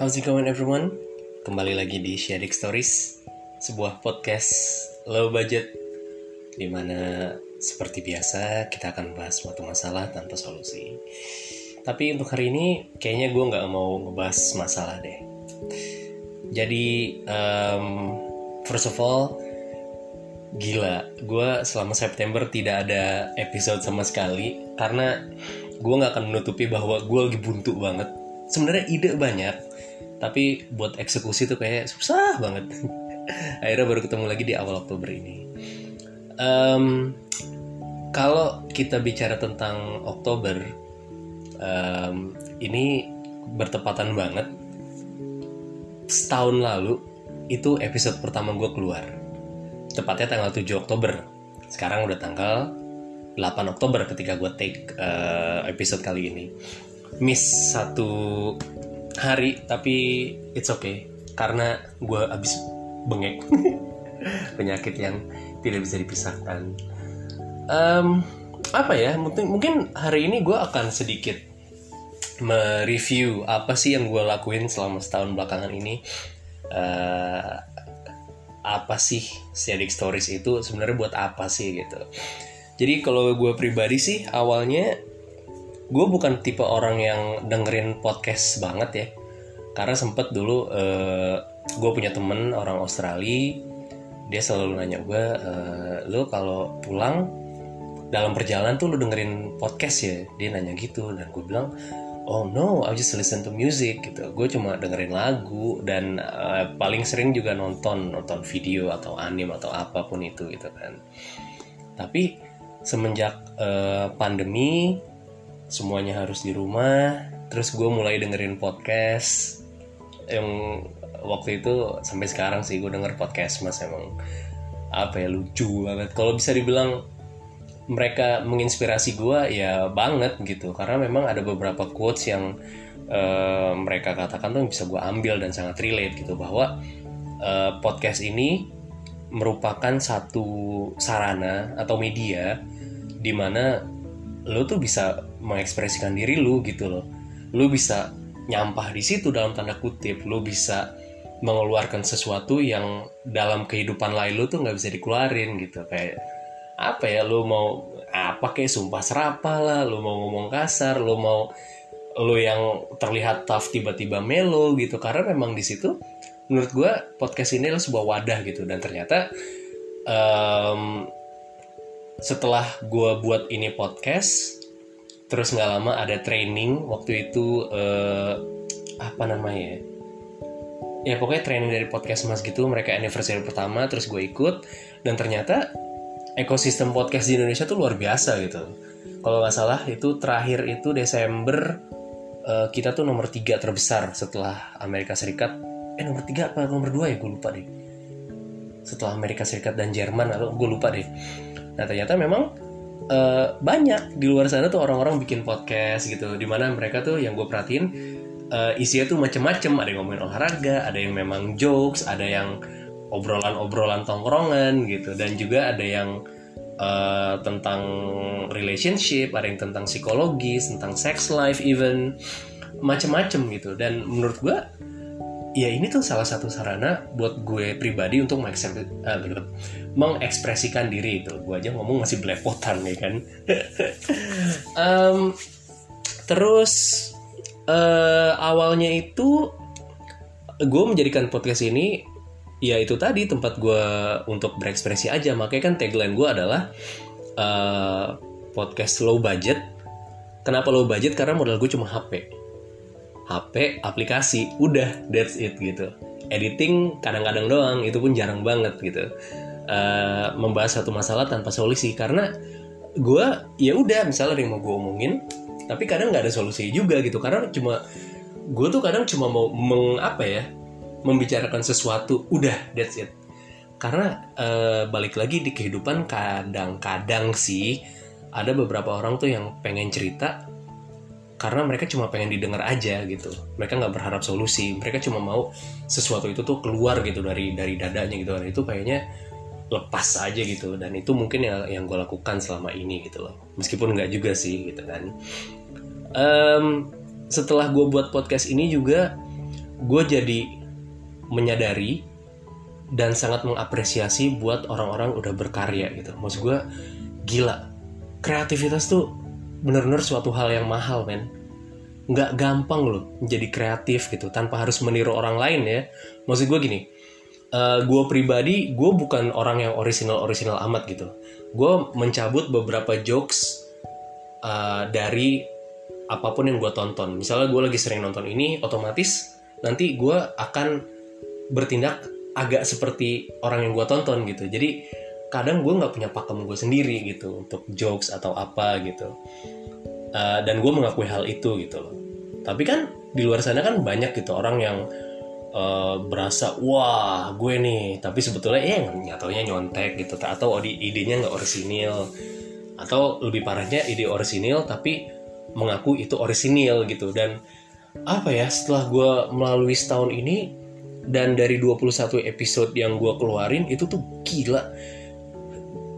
How's it going everyone? Kembali lagi di Shadik Stories Sebuah podcast low budget Di mana seperti biasa kita akan bahas suatu masalah tanpa solusi. Tapi untuk hari ini kayaknya gue nggak mau ngebahas masalah deh. Jadi um, first of all Gila, gue selama September tidak ada episode sama sekali Karena gue gak akan menutupi bahwa gue lagi buntu banget. Sebenarnya ide banyak Tapi buat eksekusi tuh kayak susah banget Akhirnya baru ketemu lagi di awal Oktober ini um, Kalau kita bicara tentang Oktober um, Ini bertepatan banget Setahun lalu itu episode pertama gue keluar tepatnya tanggal 7 Oktober. Sekarang udah tanggal 8 Oktober ketika gue take uh, episode kali ini. Miss satu hari tapi it's okay karena gue abis bengek penyakit yang tidak bisa dipisahkan. Um, apa ya? Mungkin mungkin hari ini gue akan sedikit mereview apa sih yang gue lakuin selama setahun belakangan ini. Uh, apa sih Static Stories itu sebenarnya buat apa sih gitu. Jadi kalau gue pribadi sih awalnya gue bukan tipe orang yang dengerin podcast banget ya. Karena sempet dulu uh, gue punya temen orang Australia, dia selalu nanya gue, uh, lo kalau pulang dalam perjalanan tuh lo dengerin podcast ya? Dia nanya gitu dan gue bilang, oh no I just listen to music gitu gue cuma dengerin lagu dan uh, paling sering juga nonton nonton video atau anime atau apa pun itu gitu kan tapi semenjak uh, pandemi semuanya harus di rumah. Terus gue mulai dengerin podcast yang waktu itu sampai sekarang sih gue denger podcast mas emang apa ya lucu banget. Kalau bisa dibilang mereka menginspirasi gue ya banget gitu. Karena memang ada beberapa quotes yang uh, mereka katakan tuh bisa gue ambil dan sangat relate gitu bahwa uh, podcast ini merupakan satu sarana atau media di mana lo tuh bisa mengekspresikan diri lo gitu loh. Lo bisa nyampah di situ dalam tanda kutip. Lo bisa mengeluarkan sesuatu yang dalam kehidupan lain lo tuh nggak bisa dikeluarin gitu. Kayak apa ya lu mau apa kayak sumpah serapah lah lu mau ngomong kasar lu mau lu yang terlihat tough tiba-tiba melo gitu. Karena memang di situ menurut gue podcast ini adalah sebuah wadah gitu. Dan ternyata um, setelah gue buat ini podcast terus nggak lama ada training waktu itu uh, apa namanya ya ya pokoknya training dari podcast mas gitu mereka anniversary pertama terus gue ikut dan ternyata ekosistem podcast di Indonesia tuh luar biasa gitu. Kalau nggak salah itu terakhir itu Desember uh, kita tuh nomor tiga terbesar setelah Amerika Serikat. Eh nomor tiga apa nomor dua ya gue lupa deh. Setelah Amerika Serikat dan Jerman atau gue lupa deh. Nah ternyata memang uh, banyak di luar sana tuh orang-orang bikin podcast gitu. Di mana mereka tuh yang gue perhatiin uh, isinya tuh macem-macem. Ada yang ngomongin olahraga, ada yang memang jokes, ada yang obrolan-obrolan tongkrongan gitu dan juga ada yang uh, tentang relationship ada yang tentang psikologis tentang sex life even macem-macem gitu dan menurut gue ya ini tuh salah satu sarana buat gue pribadi untuk uh, mengekspresikan diri itu. Gue aja ngomong masih belepotan ya kan? Um, terus uh, awalnya itu gue menjadikan podcast ini ya itu tadi tempat gue untuk berekspresi aja. Makanya kan tagline gue adalah uh, podcast low budget. Kenapa low budget? Karena modal gue cuma HP HP aplikasi udah that's it gitu. Editing kadang-kadang doang itu pun jarang banget gitu. Uh, membahas satu masalah tanpa solusi karena gue ya udah misalnya ada yang mau gue omongin tapi kadang nggak ada solusi juga gitu. Karena cuma gue tuh kadang cuma mau meng apa ya membicarakan sesuatu udah that's it. Karena uh, balik lagi di kehidupan kadang-kadang sih ada beberapa orang tuh yang pengen cerita karena mereka cuma pengen didengar aja gitu. Mereka nggak berharap solusi. Mereka cuma mau sesuatu itu tuh keluar gitu dari dari dadanya gitu. Dan itu kayaknya lepas aja gitu. Dan itu mungkin yang yang gue lakukan selama ini gitu loh. Meskipun nggak juga sih gitu kan. Um, setelah gue buat podcast ini juga gue jadi menyadari dan sangat mengapresiasi buat orang-orang udah berkarya gitu. Maksud gue gila. Kreativitas tuh bener-bener suatu hal yang mahal men. Nggak gampang loh menjadi kreatif gitu tanpa harus meniru orang lain ya. Maksud gue gini uh, eh, gue pribadi gue bukan orang yang original original amat gitu. Gue mencabut beberapa jokes uh, dari apa pun yang gue tonton. Misalnya gue lagi sering nonton ini otomatis nanti gue akan bertindak agak seperti orang yang gue tonton gitu. Jadi kadang gue nggak punya pakem gue sendiri gitu untuk jokes atau apa gitu. Uh, dan gue mengakui hal itu gitu loh. Tapi kan di luar sana kan banyak gitu orang yang uh, berasa wah gue nih. Tapi sebetulnya ya nyatanya nyontek gitu. Atau idenya nggak orisinil. Atau lebih parahnya ide orisinil tapi mengaku itu orisinil gitu. Dan apa ya setelah gue melalui setahun ini dan dari 21 episode yang gue keluarin itu tuh gila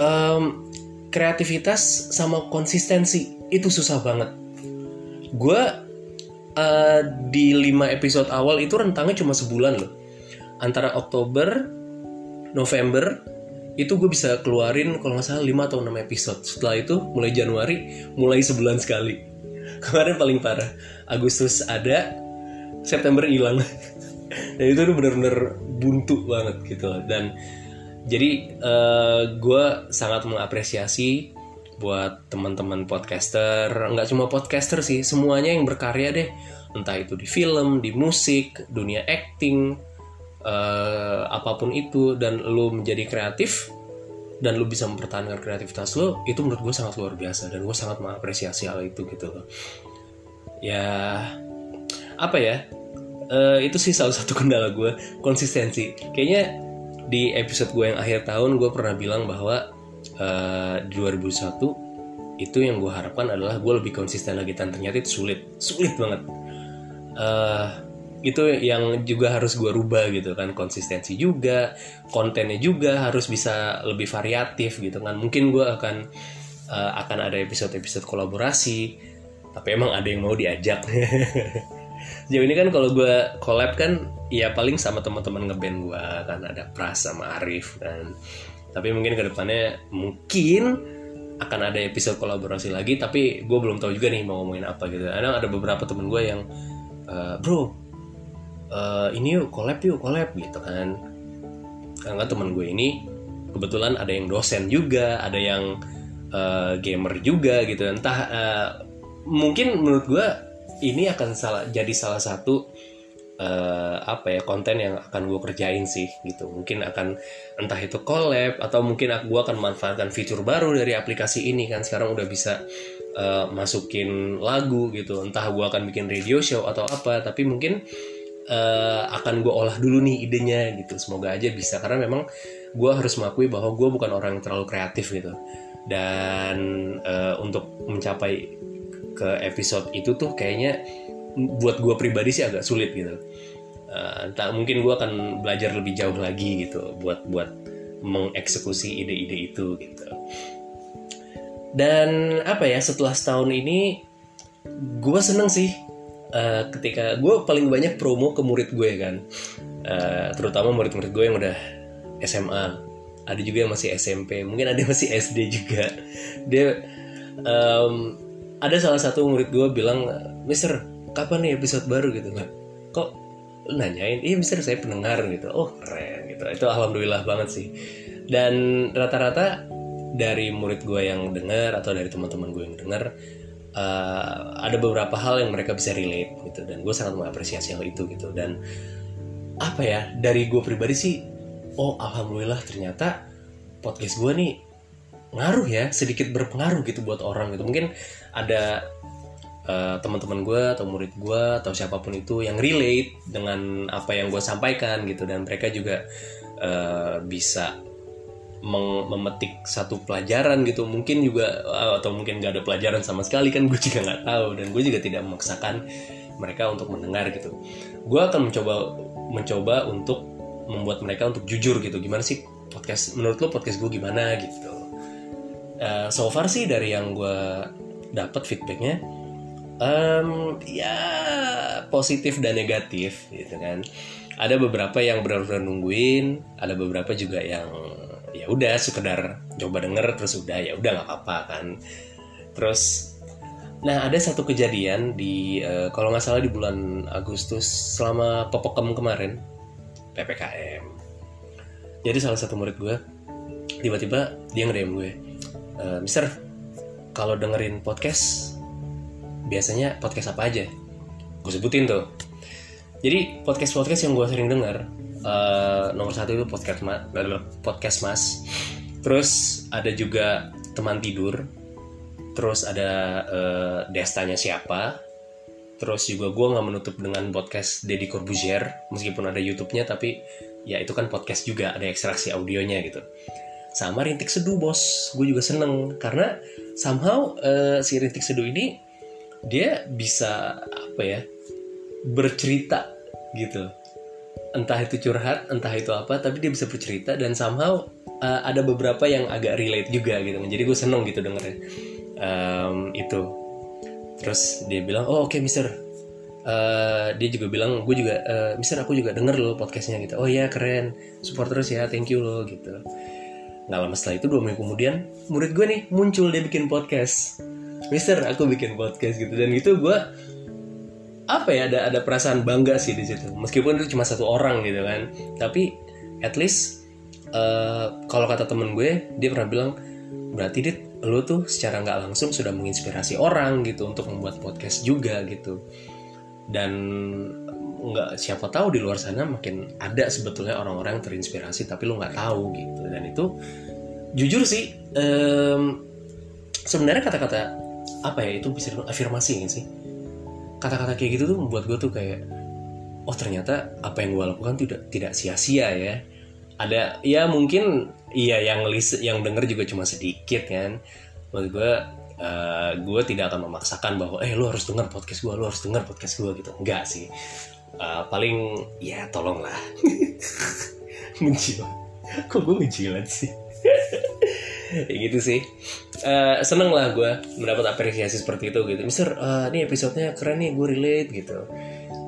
um, kreativitas sama konsistensi itu susah banget. Gue uh, di 5 episode awal itu rentangnya cuma sebulan loh. Antara Oktober November itu gue bisa keluarin kalau nggak salah 5 atau 6 episode. Setelah itu mulai Januari mulai sebulan sekali. Kemarin paling parah Agustus ada September hilang. Dan itu bener-bener buntu banget gitu loh. Dan jadi uh, eh, gue sangat mengapresiasi buat teman-teman podcaster. Nggak cuma podcaster sih semuanya yang berkarya deh. Entah itu di film di musik dunia acting uh, apa pun itu. Dan lo menjadi kreatif dan lo bisa mempertahankan kreativitas lo itu menurut gue sangat luar biasa. Dan gue sangat mengapresiasi hal itu gitu loh. Ya apa ya? Uh, itu sih salah satu kendala gue konsistensi. Kayaknya di episode gue yang akhir tahun gue pernah bilang bahwa uh, di 2001 itu yang gue harapkan adalah gue lebih konsisten lagi dan ternyata itu sulit. Sulit banget. Uh, itu yang juga harus gue rubah gitu kan. Konsistensi juga kontennya juga harus bisa lebih variatif gitu kan. Mungkin gue akan uh, akan ada episode-episode kolaborasi tapi emang ada yang mau diajak Jauh ini kan kalau gue collab kan ya paling sama teman-teman ngeband gue kan ada Pras sama Arif dan tapi mungkin ke depannya mungkin akan ada episode kolaborasi lagi tapi gue belum tahu juga nih mau ngomongin apa gitu. Ada ada beberapa temen gue yang uh, bro uh, ini yuk collab yuk collab gitu kan. Karena temen gue ini kebetulan ada yang dosen juga ada yang uh, gamer juga gitu. Entah uh, mungkin menurut gue ini akan salah jadi salah satu uh, apa ya konten yang akan gue kerjain sih gitu. Mungkin akan entah itu collab atau mungkin gue akan manfaatkan fitur baru dari aplikasi ini kan. Sekarang udah bisa uh, masukin lagu gitu. Entah gue akan bikin radio show atau apa tapi mungkin uh, akan gue olah dulu nih idenya gitu. Semoga aja bisa karena memang gue harus mengakui bahwa gue bukan orang yang terlalu kreatif gitu. Dan uh, untuk mencapai ke episode itu tuh kayaknya buat gue pribadi sih agak sulit gitu. Uh, entah mungkin gue akan belajar lebih jauh lagi gitu buat buat mengeksekusi ide-ide itu gitu. Dan apa ya setelah setahun ini gue seneng sih uh, ketika gue paling banyak promo ke murid gue kan, uh, terutama murid-murid gue yang udah SMA, ada juga yang masih SMP, mungkin ada yang masih SD juga. Dia um, ada salah satu murid gue bilang Mister kapan nih episode baru? Gitu nggak kok nanyain? Iya Mister saya pendengar gitu. Oh keren gitu. Itu alhamdulillah banget sih. Dan rata-rata dari murid gue yang dengar atau dari teman-teman gue yang dengar uh, ada beberapa hal yang mereka bisa relate gitu. Dan gue sangat mengapresiasi hal itu gitu. Dan apa ya dari gue pribadi sih oh alhamdulillah ternyata podcast gue nih ngaruh ya sedikit berpengaruh gitu buat orang gitu. Mungkin ada uh, teman-teman gue atau murid gue atau siapa pun itu yang relate dengan apa yang gue sampaikan gitu. Dan mereka juga uh, bisa memetik satu pelajaran gitu. Mungkin juga atau mungkin gak ada pelajaran sama sekali kan gue juga nggak tahu. Dan gue juga tidak memaksakan mereka untuk mendengar gitu. Gue akan mencoba mencoba untuk membuat mereka untuk jujur gitu. Gimana sih podcast menurut lo podcast gue gimana gitu uh, so far sih dari yang gue dapat feedbacknya um, ya positif dan negatif gitu kan. Ada beberapa yang benar-benar nungguin ada beberapa juga yang ya udah sekedar coba denger terus udah ya udah nggak apa-apa kan. Terus nah ada satu kejadian di uh, kalau nggak salah di bulan Agustus selama popokem kemarin ppkm jadi salah satu murid gue tiba-tiba dia nge gue e, Mister kalau dengerin podcast biasanya podcast apa aja? Gue sebutin tuh. Jadi podcast podcast yang gue sering denger uh, nomor satu itu podcast mas podcast mas. Terus ada juga teman tidur. Terus ada uh, destanya siapa. Terus juga gue nggak menutup dengan podcast Deddy Corbuzier meskipun ada YouTube-nya tapi ya itu kan podcast juga ada ekstraksi audionya gitu sama rintik seduh bos. Gue juga seneng. Karena somehow uh, si rintik seduh ini dia bisa apa ya bercerita gitu. Entah itu curhat entah itu apa tapi dia bisa bercerita dan somehow uh, ada beberapa yang agak relate juga gitu. Jadi gue seneng gitu dengerin um, itu. Terus dia bilang oh oke okay, mister. Uh, dia juga bilang gue juga uh, mister aku juga denger loh podcastnya gitu. Oh ya keren. Support terus ya thank you loh gitu nggak lama setelah itu dua minggu kemudian murid gue nih muncul dia bikin podcast. Mister aku bikin podcast gitu. Dan itu gue apa ya ada ada perasaan bangga sih di situ. Meskipun itu cuma satu orang gitu kan. Tapi at least uh, kalau kata temen gue dia pernah bilang berarti dit lo tuh secara nggak langsung sudah menginspirasi orang gitu untuk membuat podcast juga gitu. Dan nggak siapa tahu di luar sana makin ada sebetulnya orang-orang yang terinspirasi tapi lo nggak tahu gitu. Dan itu jujur sih um, sebenarnya kata-kata apa ya itu bisa afirmasi gak sih? Kata-kata kayak gitu tuh membuat gue tuh kayak oh ternyata apa yang gue lakukan tidak tidak sia-sia ya. Ada ya mungkin iya yang list yang denger juga cuma sedikit kan. Menurut gue uh, gue tidak akan memaksakan bahwa eh lu harus denger podcast gue lu harus denger podcast gue gitu. Enggak sih uh, paling ya tolonglah. Menjilat. Kok gue menjilat sih? Ya gitu sih. Uh, seneng lah gue mendapat apresiasi seperti itu gitu. Mister uh, ini episodenya keren nih gue relate gitu.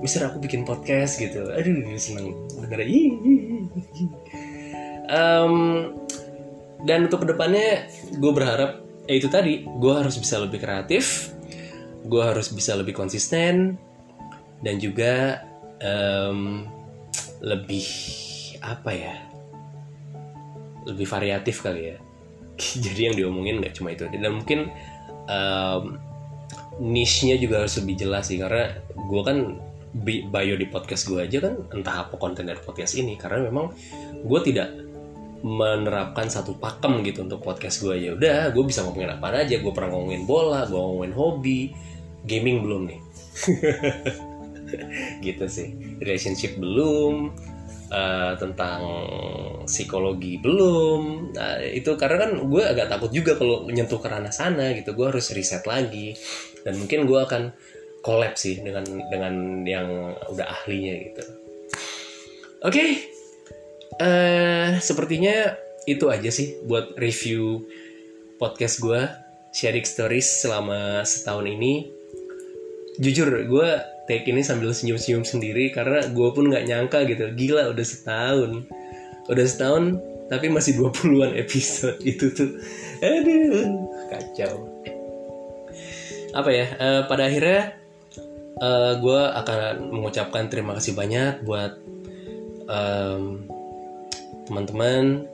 Mister aku bikin podcast gitu. Aduh seneng. Bener um, dan untuk ke depannya gue berharap ya itu tadi gue harus bisa lebih kreatif gue harus bisa lebih konsisten dan juga um, lebih apa ya? Lebih variatif kali ya. Jadi yang diomongin nggak cuma itu dan mungkin um, niche-nya juga harus lebih jelas sih. Karena gue kan bio di podcast gue aja kan entah apa konten dari podcast ini. Karena memang gue tidak menerapkan satu pakem gitu untuk podcast gue ya udah gue bisa ngomongin apa aja. Gue pernah ngomongin bola gue ngomongin hobi gaming belum nih gitu sih. Relationship belum uh, tentang psikologi belum. Nah, itu karena kan gue agak takut juga kalau menyentuh ke ranah sana gitu. Gue harus riset lagi. Dan mungkin gue akan collab sih dengan dengan yang udah ahlinya gitu. Oke. Okay. uh, eh, sepertinya itu aja sih buat review podcast gue sharing stories selama setahun ini. Jujur gue take ini sambil senyum-senyum sendiri karena gue pun nggak nyangka gitu. Gila udah setahun. Udah setahun tapi masih 20-an episode. Itu tuh aduh kacau. Apa ya uh, pada akhirnya uh, eh, gue akan mengucapkan terima kasih banyak buat um, teman-teman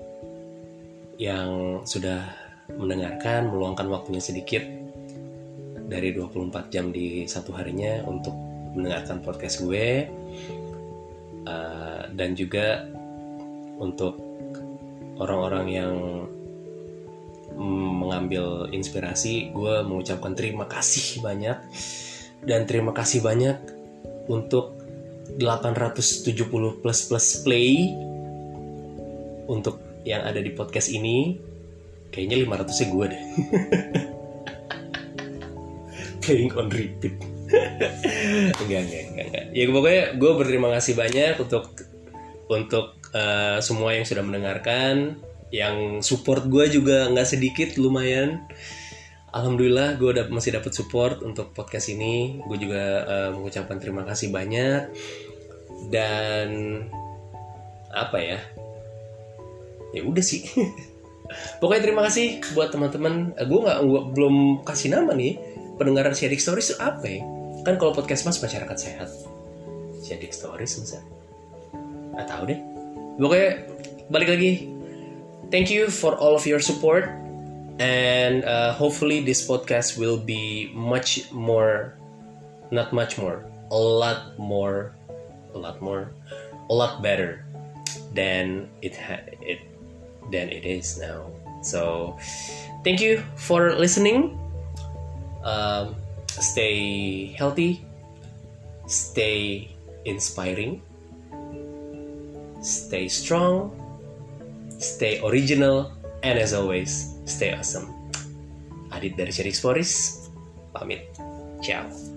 yang sudah mendengarkan meluangkan waktunya sedikit dari 24 jam di satu harinya untuk mendengarkan podcast gue uh, dan juga untuk orang-orang yang mengambil inspirasi gue mengucapkan terima kasih banyak. Dan terima kasih banyak untuk 870 plus plus play untuk yang ada di podcast ini. Kayaknya 500 nya gue deh. Playing on repeat enggak, enggak, enggak, enggak. Ya pokoknya gue berterima kasih banyak untuk untuk uh, semua yang sudah mendengarkan, yang support gue juga nggak sedikit lumayan. alhamdulillah gue udah masih dapat support untuk podcast ini. Gue juga uh, mengucapkan terima kasih banyak. Dan apa ya? Ya udah sih. Pokoknya terima kasih buat teman-teman. Uh, gue nggak belum kasih nama nih. Pendengar sharing stories itu apa ya kan kalau podcast mas masyarakat sehat. Sharing stories masa nggak tahu deh. Pokoknya balik lagi. Thank you for all of your support. And uh, hopefully this podcast will be much more not much more a lot more a lot more a lot better than it ha- it than it is now. So thank you for listening. Um, stay healthy stay inspiring stay strong, stay original, and as always, stay awesome. Adit dari Sharing Sporis, pamit. Ciao.